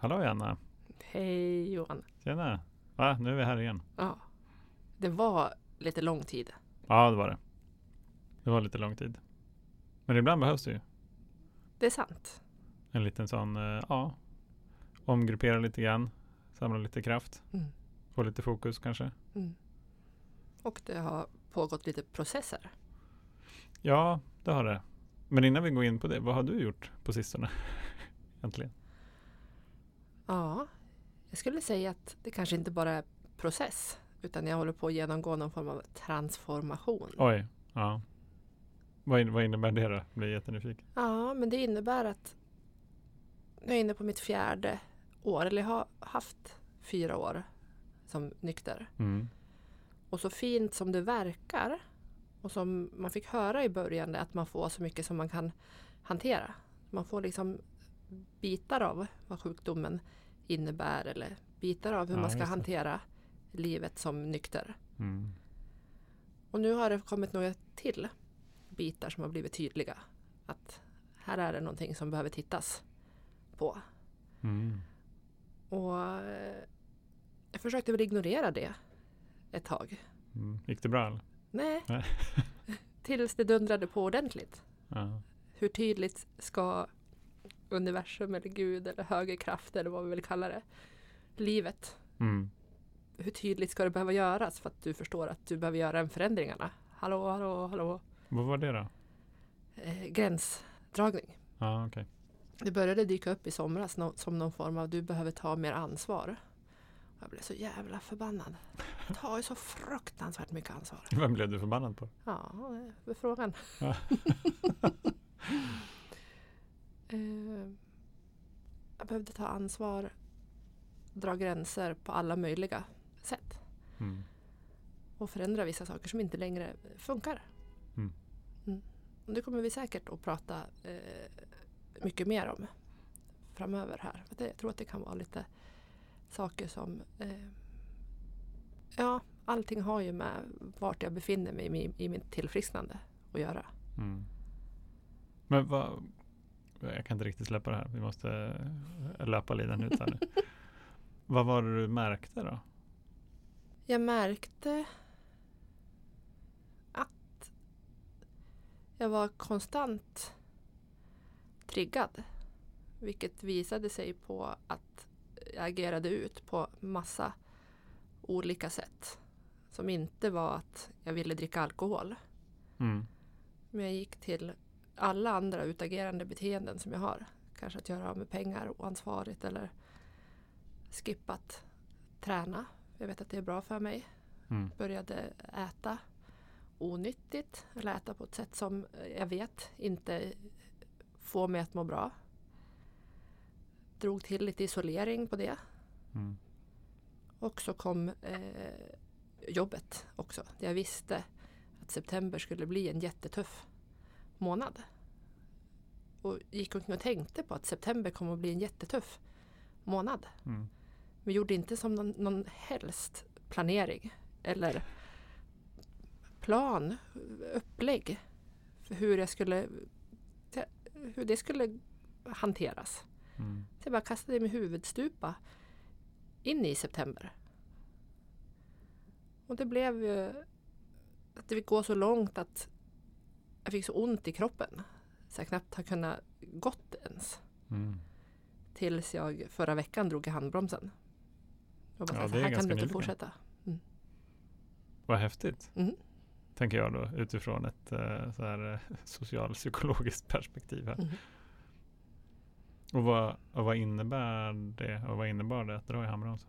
Hallå Janna! Hej Johan! Tjena! Va, nu är vi här igen. Ja, det var lite lång tid. Ja, det var det. Det var lite lång tid. Men ibland behövs det ju. Det är sant. En liten sån, eh, ja, omgruppera lite grann, samla lite kraft, Mm. få lite fokus kanske. Mm. Och det har pågått lite processer. Ja, det har det. Men innan vi går in på det, vad har du gjort på sistone? Egentligen. Ja, jag skulle säga att det kanske inte bara är process utan jag håller på att genomgå någon form av transformation. Oj, ja. Vad, in, vad innebär det då? Jag Blir jättenyfiken. Ja, men det innebär att jag är inne på mitt fjärde år, eller jag har haft fyra år som nykter. Mm. Och så fint som det verkar och som man fick höra i början att man får så mycket som man kan hantera. Man får liksom bitar av vad sjukdomen innebär eller bitar av hur Ja, man ska hantera livet som nykter. Mm. Och nu har det kommit några till bitar som har blivit tydliga. Att här är det någonting som behöver tittas på. Mm. Och eh, jag försökte väl ignorera det ett tag. Mm. Gick det bra eller? Nej. Tills det dundrade på ordentligt. Ja. Hur tydligt ska universum eller Gud eller högre kraft eller vad vi vill kalla det, livet, Mm. hur tydligt ska det behöva göras för att du förstår att du behöver göra en förändringarna? Hallå, hallå, hallå. Vad var det då? Eh, gränsdragning. Ja, okej. Det började dyka upp i somras nå- som någon form av du behöver ta mer ansvar. Jag blev så jävla förbannad. Jag tar ju så fruktansvärt mycket ansvar. Vem blev du förbannad på? Ja, det är frågan. Ja. Eh, jag behövde ta ansvar, dra gränser på alla möjliga sätt Mm. och förändra vissa saker som inte längre funkar. Mm. Mm. Och det kommer vi säkert att prata eh, mycket mer om framöver här. Jag tror att det kan vara lite saker som... Eh, ja, allting har ju med vart jag befinner mig i, i mitt tillfrisknande att göra. Mm. Men vad... Jag kan inte riktigt släppa det här. Vi måste eh, löpa linan ut här nu. vad var det du märkte då? Jag märkte att jag var konstant triggad. Vilket visade sig på att jag agerade ut på massa olika sätt. Som inte var att jag ville dricka alkohol. Mm. Men jag gick till alla andra utagerande beteenden som jag har. Kanske att göra av med pengar oansvarigt eller skippat träna. Jag vet att det är bra för mig. Mm. Började äta onyttigt eller äta på ett sätt som jag vet inte får mig att må bra. Drog till lite isolering på det. Mm. Och så kom eh, jobbet också. Jag visste att september skulle bli en jättetuff månad. Och gick omkring och tänkte på att september kommer att bli en jättetuff månad. Mm. Men gjorde inte som någon, någon helst planering eller plan, upplägg för hur jag skulle hur det skulle hanteras. Mm. Så jag bara kastade mig huvudstupa in i september. Och det blev ju att det fick gå så långt att jag fick så ont i kroppen så jag knappt har kunnat gått ens. Mm. Tills jag förra veckan drog i handbromsen. Och bara Ja, så det är här, kan du inte fortsätta. Vad häftigt. Mm. Tänker jag då utifrån ett eh, så här, eh, socialpsykologiskt perspektiv här. Mm. Och, vad, och vad innebär det? Och vad innebar det att dra i handbromsen?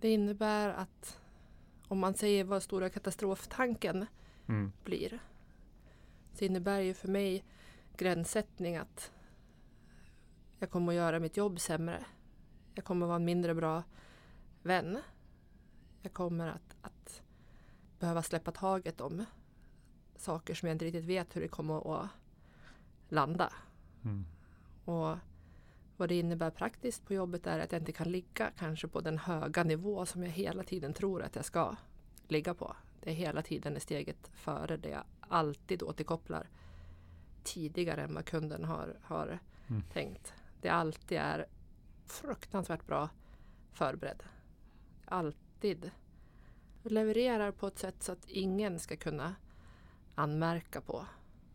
Det innebär att om man säger vad stora katastroftanken Mm. blir. Så innebär ju för mig gränssättning att jag kommer att göra mitt jobb sämre. Jag kommer att vara en mindre bra vän. Jag kommer att, att behöva släppa taget om saker som jag inte riktigt vet hur det kommer att landa. Mm. Och vad det innebär praktiskt på jobbet är att jag inte kan ligga kanske på den höga nivå som jag hela tiden tror att jag ska ligga på. Det är hela tiden är steget före det jag alltid återkopplar tidigare än vad kunden har, har Mm. tänkt. Det alltid är fruktansvärt bra förberedd. Alltid. Levererar på ett sätt så att ingen ska kunna anmärka på.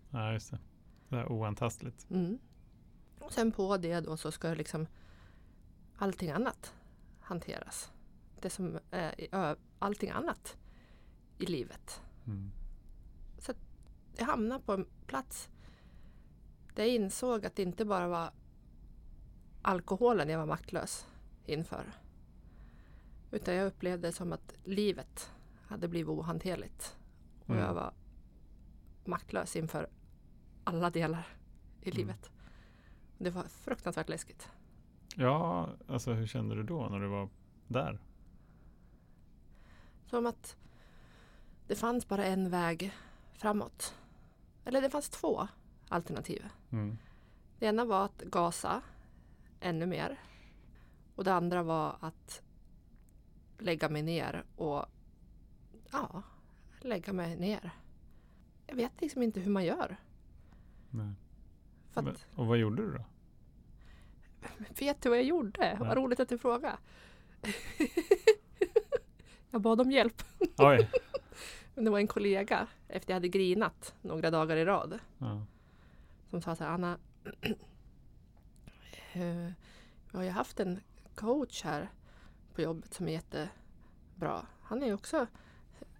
Ja, just det. Det är oantastligt. Mm. Och sen på det då så ska liksom allting annat hanteras. Det som är allting annat i livet. Mm. Jag hamnade på en plats där jag insåg att det inte bara var alkoholen jag var maktlös inför. Utan jag upplevde det som att livet hade blivit ohanterligt. Och Mm. jag var maktlös inför alla delar i Mm. livet. Det var fruktansvärt läskigt. Ja, alltså hur kände du då när du var där? Som att det fanns bara en väg framåt. Eller det fanns två alternativ. Mm. Det ena var att gasa ännu mer. Och det andra var att lägga mig ner och ja, lägga mig ner. Jag vet liksom inte hur man gör. Nej. För Men, att, och vad gjorde du då? vet du vad jag gjorde? Nej. Vad roligt att du frågar. jag bad om hjälp. Oj! Men det var en kollega efter jag hade grinat några dagar i rad. Ja. som sa så här, Anna, eh, vi har ju haft en coach här på jobbet som är jättebra. Han är ju också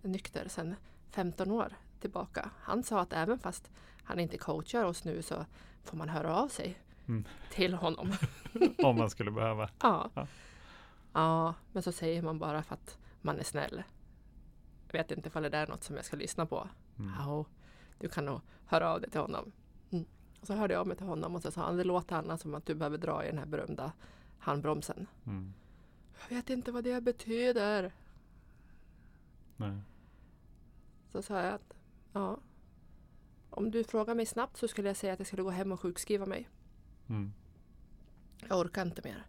nykter sedan 15 år tillbaka. Han sa att även fast han inte coachar oss nu så får man höra av sig Mm. till honom. Om man skulle behöva. ja. Ja. ja, men så säger man bara för att man är snäll. Jag vet inte ifall det är något som jag ska lyssna på. Mm. Ja, du kan nog höra av dig till honom. Mm. Och så hörde jag av mig till honom och så sa han, det låter Anna som att du behöver dra i den här berömda handbromsen. Mm. Jag vet inte vad det betyder. Nej. Så sa jag att, ja. Om du frågar mig snabbt så skulle jag säga att jag skulle gå hem och sjukskriva mig. Mm. Jag orkar inte mer.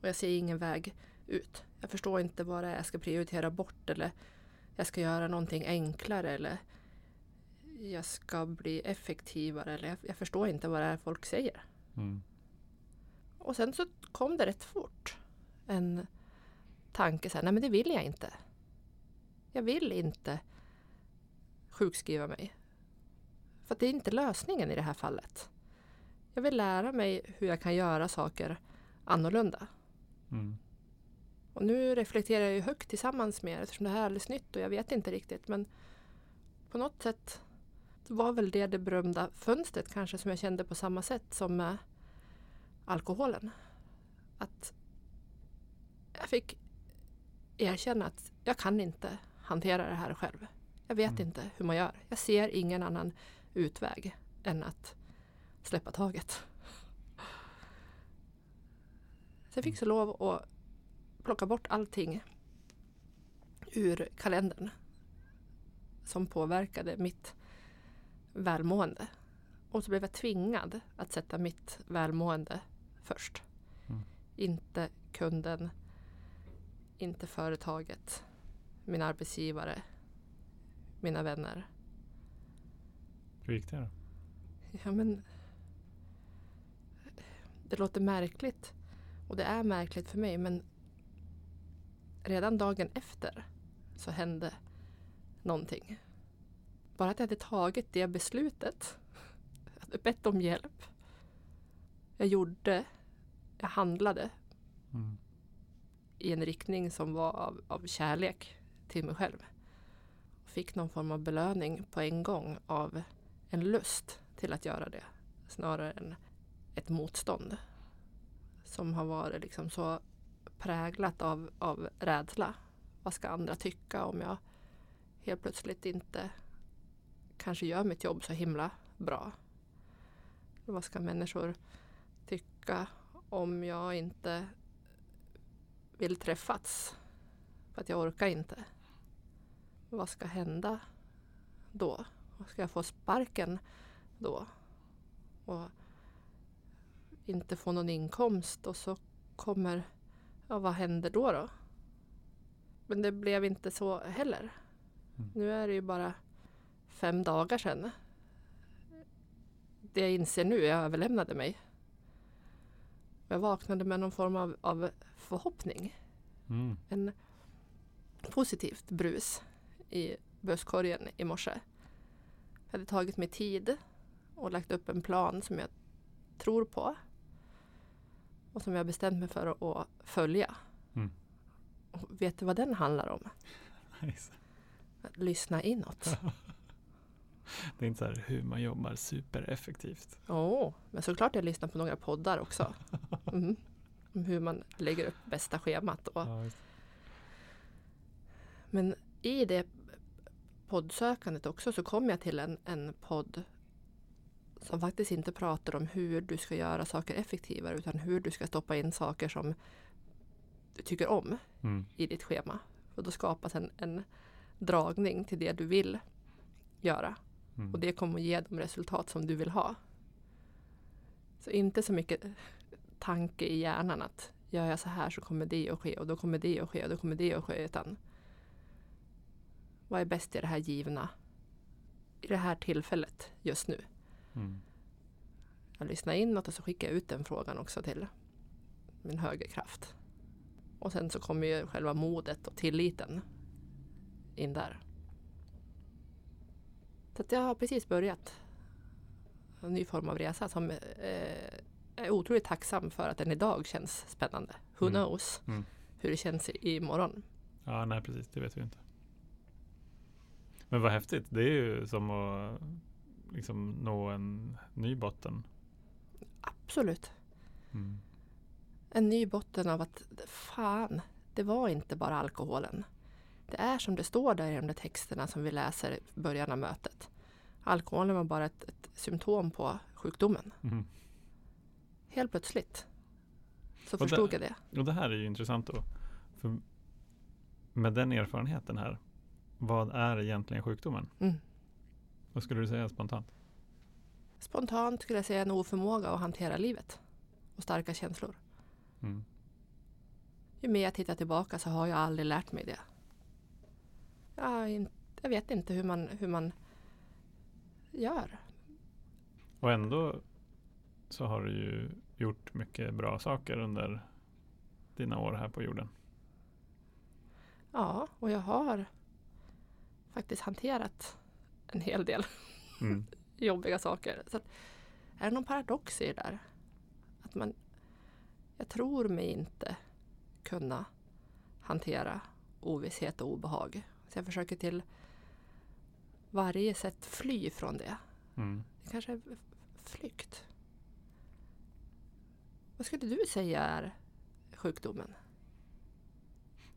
Och jag ser ingen väg ut. Jag förstår inte vad det är jag ska prioritera bort eller jag ska göra någonting enklare eller jag ska bli effektivare eller jag, jag förstår inte vad det är folk säger. Mm. Och sen så kom det rätt fort en tanke så här, nej men det vill jag inte. Jag vill inte sjukskriva mig. För det är inte lösningen i det här fallet. Jag vill lära mig hur jag kan göra saker annorlunda. Mm. Och nu reflekterar jag ju högt tillsammans med er eftersom det här är alldeles nytt och jag vet inte riktigt. Men på något sätt var väl det det berömda fönstret kanske som jag kände på samma sätt som med alkoholen. Att jag fick erkänna att jag kan inte hantera det här själv. Jag vet Mm. inte hur man gör. Jag ser ingen annan utväg än att släppa taget. Så jag fick så lov att plocka bort allting ur kalendern som påverkade mitt välmående. Och så blev jag tvingad att sätta mitt välmående först. Mm. Inte kunden, inte företaget, min arbetsgivare, mina vänner. Hur gick det då? Ja, men det låter märkligt och det är märkligt för mig men redan dagen efter så hände någonting. Bara att jag hade tagit det beslutet, jag hade bett om hjälp. Jag gjorde, jag handlade Mm. i en riktning som var av, av kärlek till mig själv. Fick någon form av belöning på en gång av en lust till att göra det. Snarare än ett motstånd. Som har varit liksom så präglat av, av rädsla. Vad ska andra tycka om jag helt plötsligt inte kanske gör mitt jobb så himla bra? Vad ska människor tycka om jag inte vill träffas? För att jag orkar inte. Vad ska hända då? Ska jag få sparken då? Och inte få någon inkomst och så kommer, ja vad händer då då? Men det blev inte så heller. Mm. Nu är det ju bara fem dagar sedan. Det jag inser nu, jag överlämnade mig. Jag vaknade med någon form av, av förhoppning. Mm. En positivt brus i busskorgen i morse. Jag hade tagit mig tid och lagt upp en plan som jag tror på. Och som jag bestämt mig för att följa. Mm. Och vet du vad den handlar om? Nice. Att lyssna inåt. Det är inte så här hur man jobbar supereffektivt. Åh, men såklart jag lyssnar på några poddar också. Mm. Hur man lägger upp bästa schemat. Och, Ja, men i det poddsökandet också så kom jag till en, en podd som faktiskt inte pratar om hur du ska göra saker effektivare utan hur du ska stoppa in saker som du tycker om Mm. i ditt schema. Och då skapas en, en dragning till det du vill göra. Mm. Och det kommer att ge de resultat som du vill ha. Så inte så mycket tanke i hjärnan att gör jag så här så kommer det att ske och då kommer det att ske och då kommer det att ske. Utan vad är bäst i det här givna? I det här tillfället just nu. Mm. Jag lyssnar inåt och så skickar jag ut den frågan också till min högerkraft. Och sen så kommer ju själva modet och tilliten in där. Så att jag har precis börjat en ny form av resa som eh, är otroligt tacksam för att den idag känns spännande. Who Mm. knows Mm. hur det känns imorgon. Ja, nej precis, det vet vi inte. Men vad häftigt, det är ju som att liksom nå en ny botten. Absolut. Mm. En ny botten av att fan, det var inte bara alkoholen. Det är som det står där i de där texterna som vi läser i början av mötet. Alkoholen var bara ett, ett symptom på sjukdomen. Mm. Helt plötsligt så Och förstod jag det. Och det här är ju intressant då. För med den erfarenheten här, vad är egentligen sjukdomen? Mm. Vad skulle du säga spontant? Spontant skulle jag säga en oförmåga att hantera livet och starka känslor. Mm. Ju mer jag tittar tillbaka så har jag aldrig lärt mig det. Jag, jag vet inte hur man, hur man gör. Och ändå så har du ju gjort mycket bra saker under dina år här på jorden. Ja, och jag har faktiskt hanterat en hel del Mm. jobbiga saker. Så att, är det någon paradox i det där? Att man, jag tror mig inte kunna hantera ovisshet och obehag. Så jag försöker till varje sätt fly från det. Mm. Det kanske är flykt. Vad skulle du säga är sjukdomen?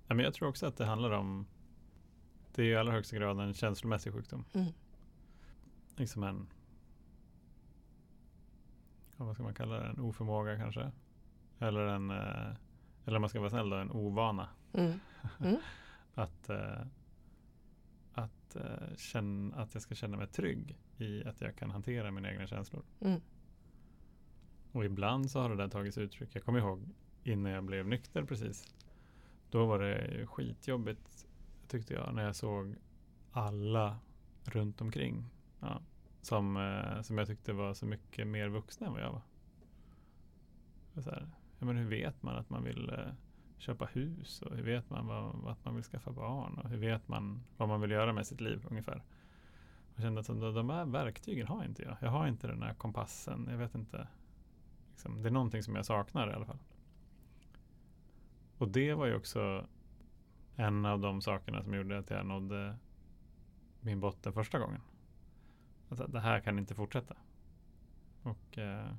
Ja, men jag tror också att det handlar om Det är i allra högsta grad en känslomässig sjukdom. Mm. Liksom en Vad ska man kalla det? En oförmåga kanske? Eller en eh, Eller om man ska vara snäll då, en ovana. Mm. Att eh, att, eh, känna, att jag ska känna mig trygg i att jag kan hantera mina egna känslor. Mm. Och ibland så har det där tagits uttryck. Jag kommer ihåg innan jag blev nykter precis. Då var det skitjobbigt tyckte jag när jag såg alla runt omkring. Ja, som, eh, som jag tyckte var så mycket mer vuxna än vad jag var. Så här, ja, men hur vet man att man vill eh, köpa hus och hur vet man vad, att man vill skaffa barn och hur vet man vad man vill göra med sitt liv ungefär. Jag kände att de, de här verktygen har inte jag. Jag har inte den här kompassen. Jag vet inte. Liksom, det är någonting som jag saknar i alla fall. Och det var ju också en av de sakerna som gjorde att jag nådde min botten första gången. Det här kan inte fortsätta. Och eh,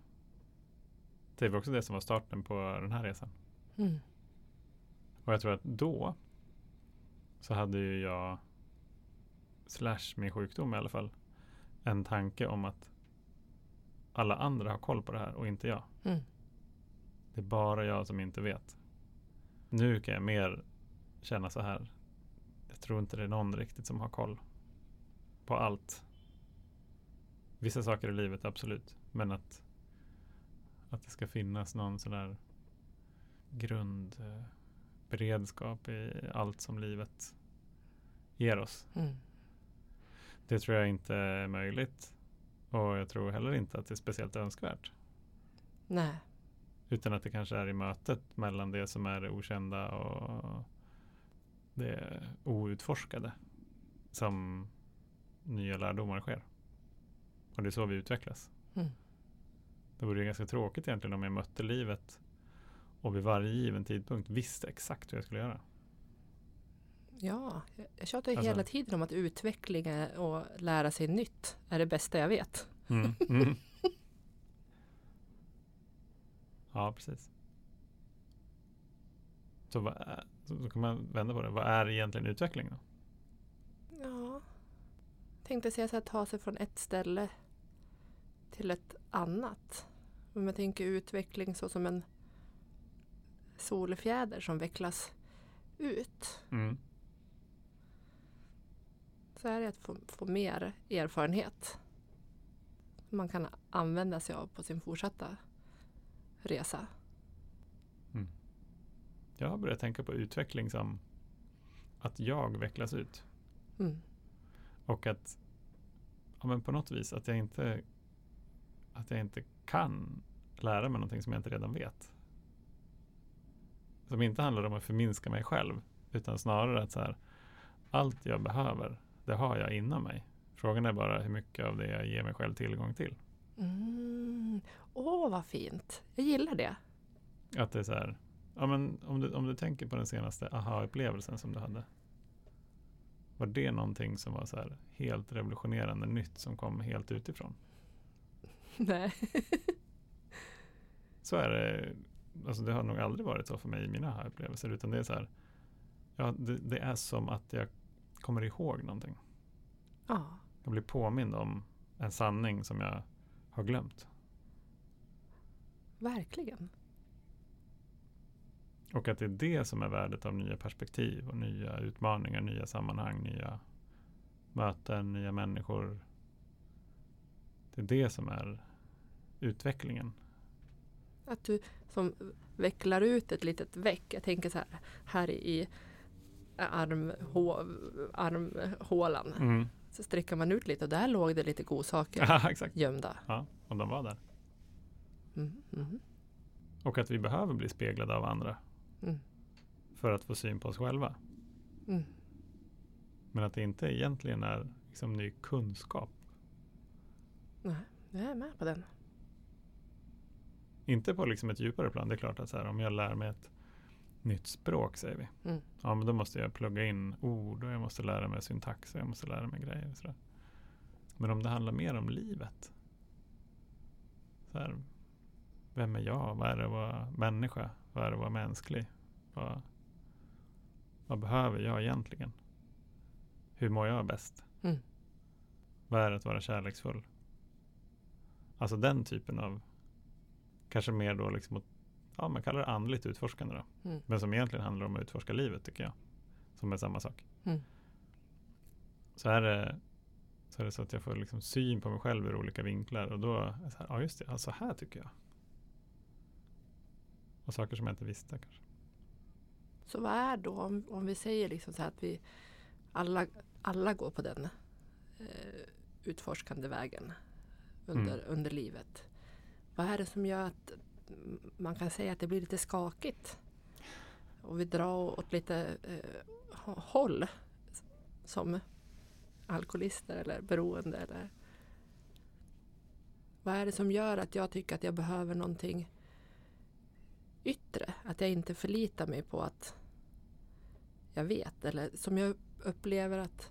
det var också det som var starten på den här resan. Mm. Och jag tror att då så hade ju jag slash min sjukdom i alla fall en tanke om att alla andra har koll på det här och inte jag. Mm. Det är bara jag som inte vet. Nu kan jag mer känna så här. Jag tror inte det är någon riktigt som har koll på allt. Vissa saker i livet, absolut. Men att, att det ska finnas någon sån där grundberedskap i allt som livet ger oss. Mm. Det tror jag inte är möjligt. Och jag tror heller inte att det är speciellt önskvärt. Nej. Utan att det kanske är i mötet mellan det som är det okända och det outforskade som nya lärdomar sker. Och det är så vi utvecklas. Mm. Det vore ganska tråkigt egentligen om jag mötte livet och vid varje given tidpunkt visste exakt hur jag skulle göra. Ja, jag- tjatar ju Alltså- hela tiden om att utveckling och lära sig nytt är det bästa jag vet. Mm. Mm. ja, precis. Så, vad är, så så kan man vända på det. Vad är egentligen utveckling då? Ja, tänkte säga så här, ta sig från ett ställe till ett annat. Om jag tänker utveckling så som en solfjäder som vecklas ut. Mm. Så är det att få, få mer erfarenhet. som Man kan använda sig av på sin fortsatta resa. Jag har börjat tänka på utveckling som att jag vecklas ut. Mm. Och att ja, men på något vis att jag inte att jag inte kan lära mig någonting som jag inte redan vet. Som inte handlar om att förminska mig själv utan snarare att så här, allt jag behöver det har jag inom mig. Frågan är bara hur mycket av det jag ger mig själv tillgång till. Mm. Åh, vad fint! Jag gillar det. Att det är så här, ja, men om, du, om du tänker på den senaste aha-upplevelsen som du hade. Var det någonting som var så här helt revolutionerande nytt som kom helt utifrån? Nej. Så är det. Alltså det har nog aldrig varit så för mig i mina aha-upplevelser. Utan det är så här. Ja, det, det är som att jag kommer ihåg någonting. Ja, Jag blir påmind om en sanning som jag har glömt. verkligen. Och att det är det som är värdet av nya perspektiv och nya utmaningar, nya sammanhang, nya möten, nya människor. Det är det som är utvecklingen. Att du som vecklar ut ett litet veck. Jag tänker så här, här i armhå, armhålan. Mm. Så sträcker man ut lite och där låg det lite godsaker Ja, exakt. gömda. Ja, och de var där. Mm, mm, Och att vi behöver bli speglade av andra mm, för att få syn på oss själva. mm. Men att det inte egentligen är liksom ny kunskap. Nej, jag är med på den. Inte på liksom ett djupare plan. Det är klart att så här, om jag lär mig ett nytt språk säger vi. Mm. Ja, men då måste jag plugga in ord och jag måste lära mig syntax och jag måste lära mig grejer. Och sådär. Men om det handlar mer om livet. Så här, vem är jag? Vad är det att vara människa? Vad är det att vara mänsklig? Vad, vad behöver jag egentligen? Hur mår jag bäst? Mm. Vad är det att vara kärleksfull? Alltså den typen av kanske mer då liksom åt, ja man kallar det andligt utforskande då. Mm. Men som egentligen handlar om att utforska livet tycker jag. Som är samma sak. Mm. Så, är det, så är det så att jag får liksom syn på mig själv ur olika vinklar och då är så här, ja just det, ja, så här tycker jag. Och saker som jag inte visste kanske. Så vad är då, om, om vi säger liksom så här att vi alla, alla går på den eh, utforskande vägen under, Mm. under livet. Vad är det som gör att man kan säga att det blir lite skakigt? Och vi drar åt lite eh, hå- håll som alkoholister eller beroende. Eller vad är det som gör att jag tycker att jag behöver någonting yttre? Att jag inte förlitar mig på att jag vet. Eller som jag upplever att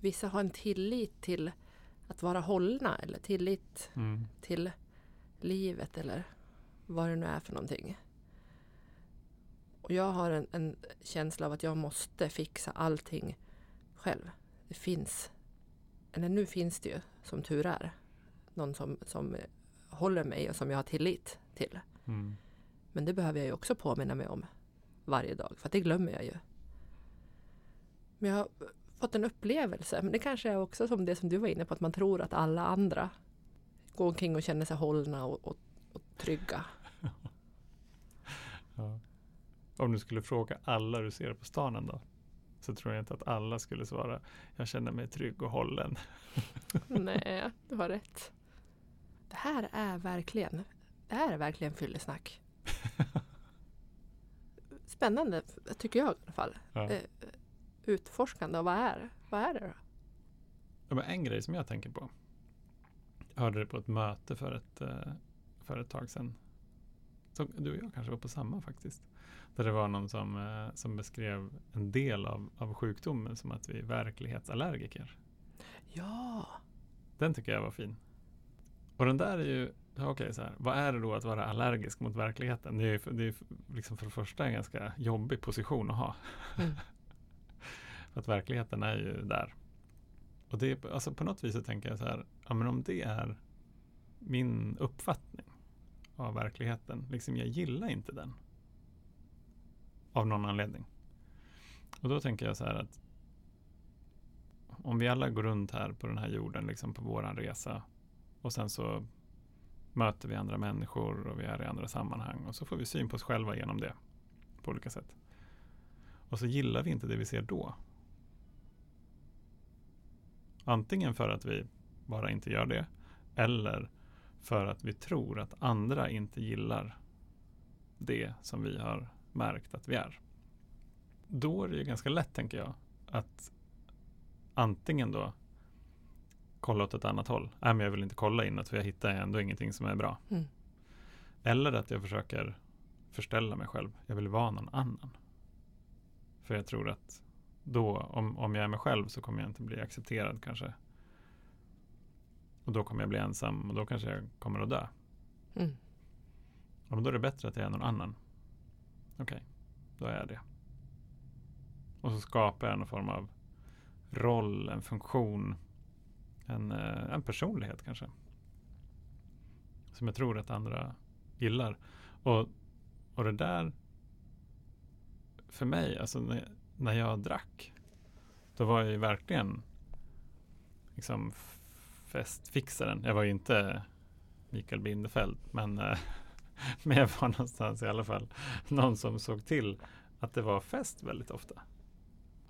vissa har en tillit till att vara hållna eller tillit Mm. till livet eller vad det nu är för någonting. Och jag har en, en känsla av att jag måste fixa allting själv. Det finns, eller nu finns det ju som tur är, någon som, som håller mig och som jag har tillit till. Mm. Men det behöver jag ju också påminna mig om varje dag, för det glömmer jag ju. Men jag fått en upplevelse, men det kanske är också som det som du var inne på, att man tror att alla andra går omkring och känner sig hållna och, och, och trygga. Ja. Om du skulle fråga alla du ser på stan dag så tror jag inte att alla skulle svara jag känner mig trygg och hållen. Nej, du har rätt. Det här är verkligen det här är verkligen fyllesnack. Spännande tycker jag i alla fall. Ja. Utforskande och vad är, vad är det då? Ja, men en grej som jag tänker på. Jag hörde det på ett möte för ett, eh, för ett tag sedan. Så du och jag kanske var på samma faktiskt. Där det var någon som, eh, som beskrev en del av, av sjukdomen som att vi är verklighetsallergiker. Ja, Den tycker jag var fin. Och den där är ju, okej så här, vad är det då att vara allergisk mot verkligheten? Det är ju för, det är liksom för det första en ganska jobbig position att ha. Mm. att verkligheten är ju där. Och det alltså på något vis så tänker jag så här, ja men om det är min uppfattning av verkligheten, liksom jag gillar inte den. Av någon anledning. Och då tänker jag så här att om vi alla går runt här på den här jorden, liksom på våran resa och sen så möter vi andra människor och vi är i andra sammanhang och så får vi syn på oss själva genom det på olika sätt. Och så gillar vi inte det vi ser då. Antingen för att vi bara inte gör det eller för att vi tror att andra inte gillar det som vi har märkt att vi är. Då är det ju ganska lätt, tänker jag, att antingen då kolla åt ett annat håll. Nej, men jag vill inte kolla inåt för jag hittar ändå ingenting som är bra. Mm. Eller att jag försöker förställa mig själv. Jag vill vara någon annan. För jag tror att då, om, om jag är mig själv så kommer jag inte bli accepterad kanske. Och då kommer jag bli ensam och då kanske jag kommer att dö. mm. Ja, men då är det bättre att jag är någon annan. Okej, då är jag det. Och så skapar jag någon form av roll, en funktion, en, eh, en personlighet kanske. Som jag tror att andra gillar. Och, och det där, för mig, alltså när, när jag drack, då var jag ju verkligen liksom festfixaren. Jag var ju inte Mikael Bindefeld, men eh, men jag var någonstans i alla fall någon som såg till att det var fest väldigt ofta.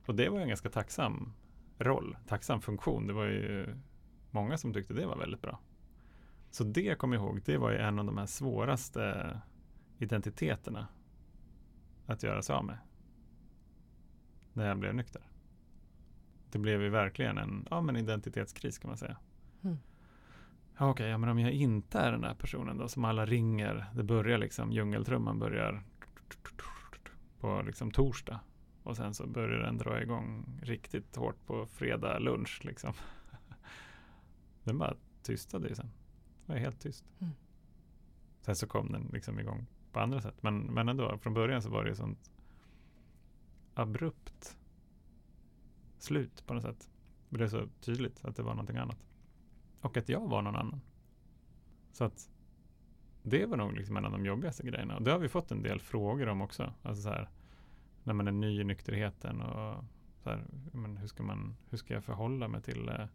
Och det var en ganska tacksam roll, tacksam funktion. Det var ju många som tyckte det var väldigt bra. Så det kom jag ihåg, det var ju en av de här svåraste identiteterna att göra sig av med. När jag blev nykter. Det blev ju verkligen en ja, men identitetskris kan man säga. Mm. Ja, Okej, ja, men om jag inte är den där personen då som alla ringer. Det börjar liksom, djungeltrumman börjar på liksom torsdag. Och sen så börjar den dra igång riktigt hårt på fredag lunch liksom. Den bara tystade ju sen. Det var helt tyst. Mm. Sen så kom den liksom igång på andra sätt. Men, men ändå, från början så var det ju sånt abrupt slut på något sätt. Det blev så tydligt att det var någonting annat. Och att jag var någon annan. Så att det var nog liksom en av de jobbigaste grejerna. Och det har vi fått en del frågor om också. Alltså så här, när man är ny i nykterheten och så här, men hur, ska man, hur ska jag förhålla mig till eh,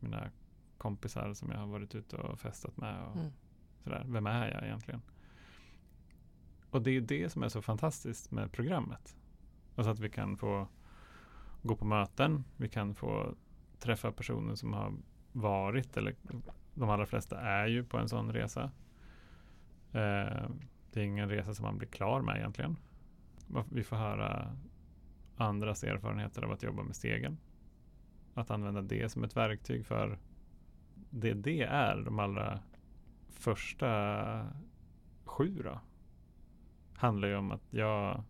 mina kompisar som jag har varit ute och festat med. Och Mm. sådär. Vem är jag egentligen? Och det är det som är så fantastiskt med programmet. Alltså att vi kan få gå på möten. Vi kan få träffa personer som har varit, eller de allra flesta är ju på en sån resa. Eh, det är ingen resa som man blir klar med egentligen. Vi får höra andras erfarenheter av att jobba med stegen. Att använda det som ett verktyg för det det är, de allra första sju då, handlar ju om att jag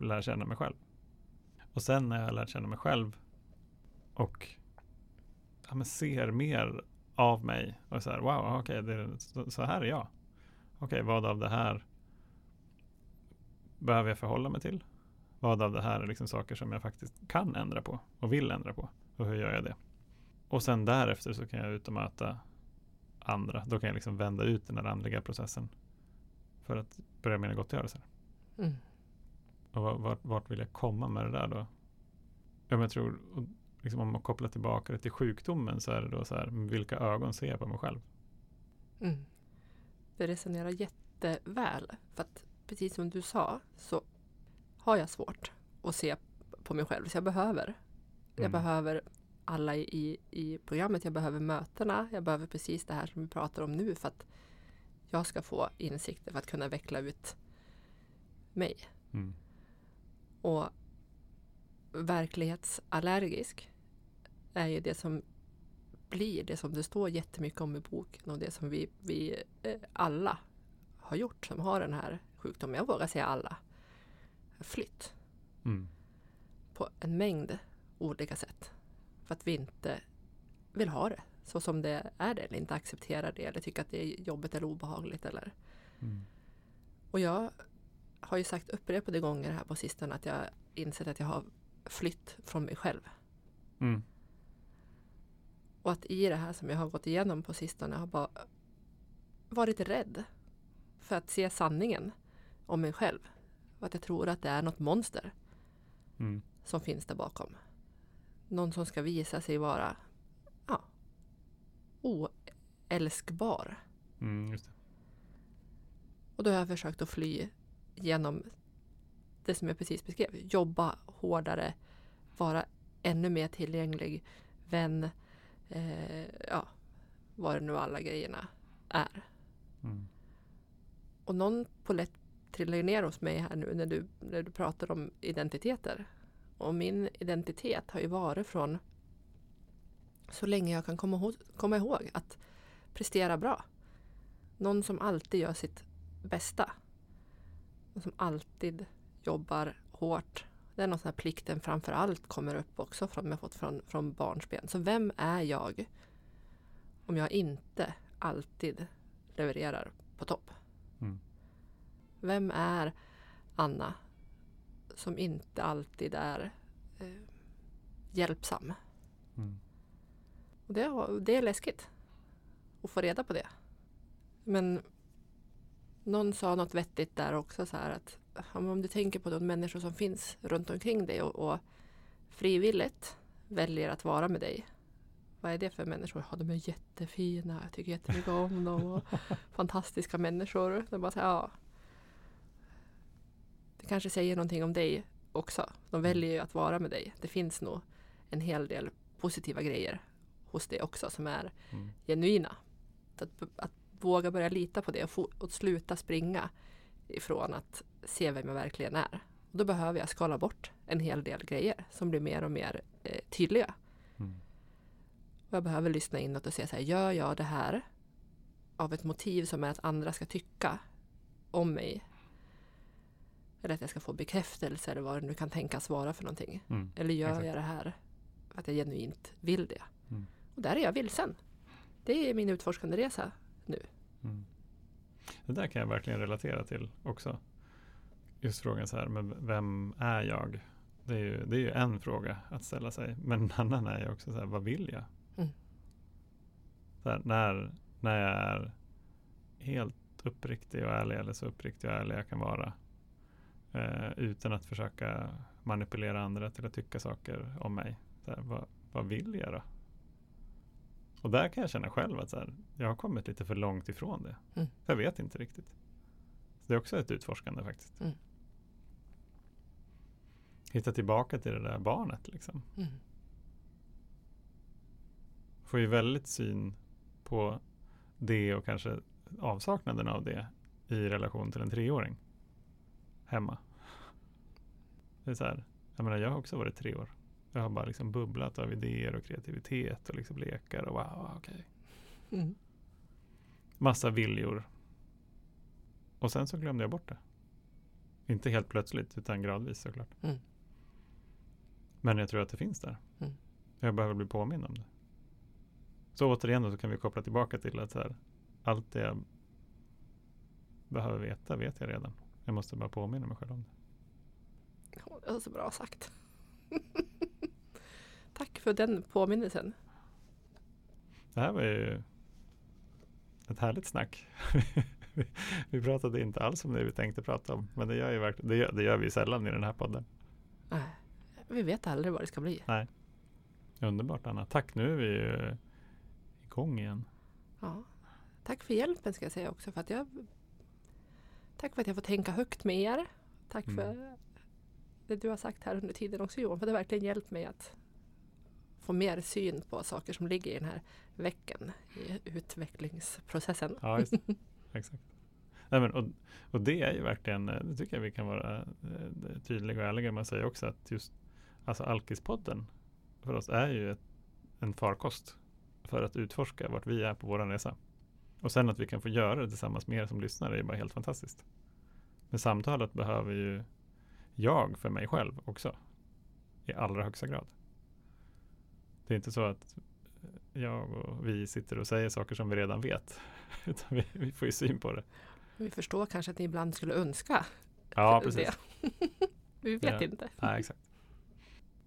lär känna mig själv. Och sen när jag lärt känna mig själv och ja, men ser mer av mig och så här, wow, okej, det så, så här är jag. Okej, vad av det här behöver jag förhålla mig till? Vad av det här är liksom saker som jag faktiskt kan ändra på och vill ändra på? Och hur gör jag det? Och sen därefter så kan jag ut och möta andra. Då kan jag liksom vända ut den här andliga processen för att börja mina gottgörelser. Mm. Och vart, vart, vill jag komma med det där då? Ja, jag tror, liksom om man kopplar tillbaka det till sjukdomen så är det då så här, vilka ögon ser jag på mig själv? Mm. Det resonerar jätteväl. För att precis som du sa så har jag svårt att se på mig själv. Så jag behöver. Jag Mm. behöver alla i, i programmet. Jag behöver mötena. Jag behöver precis det här som vi pratar om nu. För att jag ska få insikter för att kunna veckla ut mig. Mm. Och verklighetsallergisk är ju det som blir det som det står jättemycket om i boken och det som vi, vi eh, alla har gjort som har den här sjukdomen. Jag vågar säga alla. Flytt Mm. på en mängd olika sätt. För att vi inte vill ha det så som det är det, eller inte accepterar det eller tycker att det är jobbigt eller obehagligt. Eller. Mm. Och jag har ju sagt upprepade gånger här på sistone att jag insett att jag har flytt från mig själv. Mm. Och att i det här som jag har gått igenom på sistone har bara varit rädd för att se sanningen om mig själv. Och att jag tror att det är något monster Mm. som finns där bakom. Någon som ska visa sig vara ja, oälskbar. Mm. Och då har jag försökt att fly genom det som jag precis beskrev. Jobba hårdare, vara ännu mer tillgänglig, vän, eh, ja, vad det nu alla grejerna är. Mm. Och någon polett trillar ju ner hos mig här nu när du, när du pratar om identiteter. Och min identitet har ju varit från så länge jag kan komma ihåg, komma ihåg att prestera bra. Någon som alltid gör sitt bästa. Och som alltid jobbar hårt. Det är någon sån här plikten framför allt kommer upp också från jag fått från, från barnsben. Så vem är jag om jag inte alltid levererar på topp? Mm. Vem är Anna som inte alltid är eh, hjälpsam? Mm. Och det, det är läskigt att få reda på det. Men någon sa något vettigt där också så här att om du tänker på de människor som finns runt omkring dig och, och frivilligt väljer att vara med dig. Vad är det för människor? Ja, de är jättefina. Jag tycker jättemycket om dem. Och fantastiska människor. Är bara så här, ja. Det kanske säger någonting om dig också. De väljer ju att vara med dig. Det finns nog en hel del positiva grejer hos dig också som är Mm. genuina. Att, att våga börja lita på det och, och sluta springa ifrån att se vem jag verkligen är. Och då behöver jag skala bort en hel del grejer som blir mer och mer eh, tydliga. Mm. Och jag behöver lyssna inåt och se så här, gör jag det här av ett motiv som är att andra ska tycka om mig? Eller att jag ska få bekräftelse eller vad det nu kan tänkas vara för någonting. Mm. Eller gör Exakt. jag det här för att jag genuint vill det? Mm. Och där är jag vilsen. Det är min utforskande resa. Mm. Det där kan jag verkligen relatera till också. Just frågan så här, men vem är jag? Det är, ju, det är ju en fråga att ställa sig. Men en annan är ju också så här, vad vill jag? Mm. Här, när, när jag är helt uppriktig och ärlig, eller så uppriktig och ärlig jag kan vara. Eh, utan att försöka manipulera andra till att tycka saker om mig. Här, vad, vad vill jag då? Och där kan jag känna själv att så här, jag har kommit lite för långt ifrån det. Mm. Jag vet inte riktigt. Så det är också ett utforskande faktiskt. Mm. Hitta tillbaka till det där barnet liksom. Mm. Får ju väldigt syn på det och kanske avsaknaden av det i relation till en treåring. Hemma. Det är så här, jag menar jag har också varit tre år. Jag har bara liksom bubblat av idéer och kreativitet och liksom lekar och wow, okej. Mm. Massa viljor. Och sen så glömde jag bort det. Inte helt plötsligt utan gradvis såklart. Mm. Men jag tror att det finns där. Mm. Jag behöver bli påmind om det. Så återigen så kan vi koppla tillbaka till att här, allt det jag behöver veta vet jag redan. Jag måste bara påminna mig själv om det. Det var så bra sagt. Tack för den påminnelsen. Det här var ju ett härligt snack. vi pratade inte alls om det vi tänkte prata om. Men det gör, ju verkligen, det gör, det gör vi sällan i den här podden. Nej, Vi vet aldrig vad det ska bli. Underbart Anna. Tack, nu är vi ju igång igen. Ja. Tack för hjälpen ska jag säga också. För att jag, tack för att jag får tänka högt med er. Tack Mm. för det du har sagt här under tiden också Johan. För det har verkligen hjälpt mig att få mer syn på saker som ligger i den här veckan i utvecklingsprocessen. Ja, just. exakt. Nej, men, och, och det är ju verkligen, eh, det tycker jag vi kan vara eh, tydliga och ärliga med att säga också att just alltså Alkispodden för oss är ju ett, en farkost för att utforska vart vi är på vår resa. Och sen att vi kan få göra det tillsammans med er som lyssnar är bara helt fantastiskt. Men samtalet behöver ju jag för mig själv också. I allra högsta grad. Det är inte så att jag och vi sitter och säger saker som vi redan vet. Utan vi, vi får ju syn på det. Vi förstår kanske att ni ibland skulle önska Ja, precis. vi vet Ja. inte. Ja, exakt.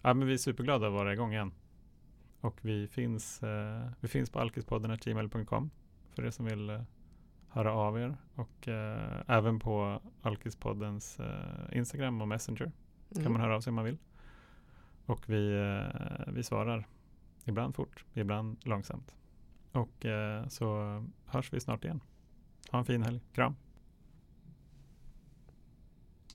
Ja, men vi är superglada att vara igång igen. Och vi finns, eh, vi finns på alkispodden.gmail.com för er som vill eh, höra av er. Och eh, även på Alkispoddens eh, Instagram och Messenger kan Mm. man höra av sig om man vill. Och vi, eh, vi svarar ibland fort, ibland långsamt. Och eh, så hörs vi snart igen. Ha en fin helg. Kram!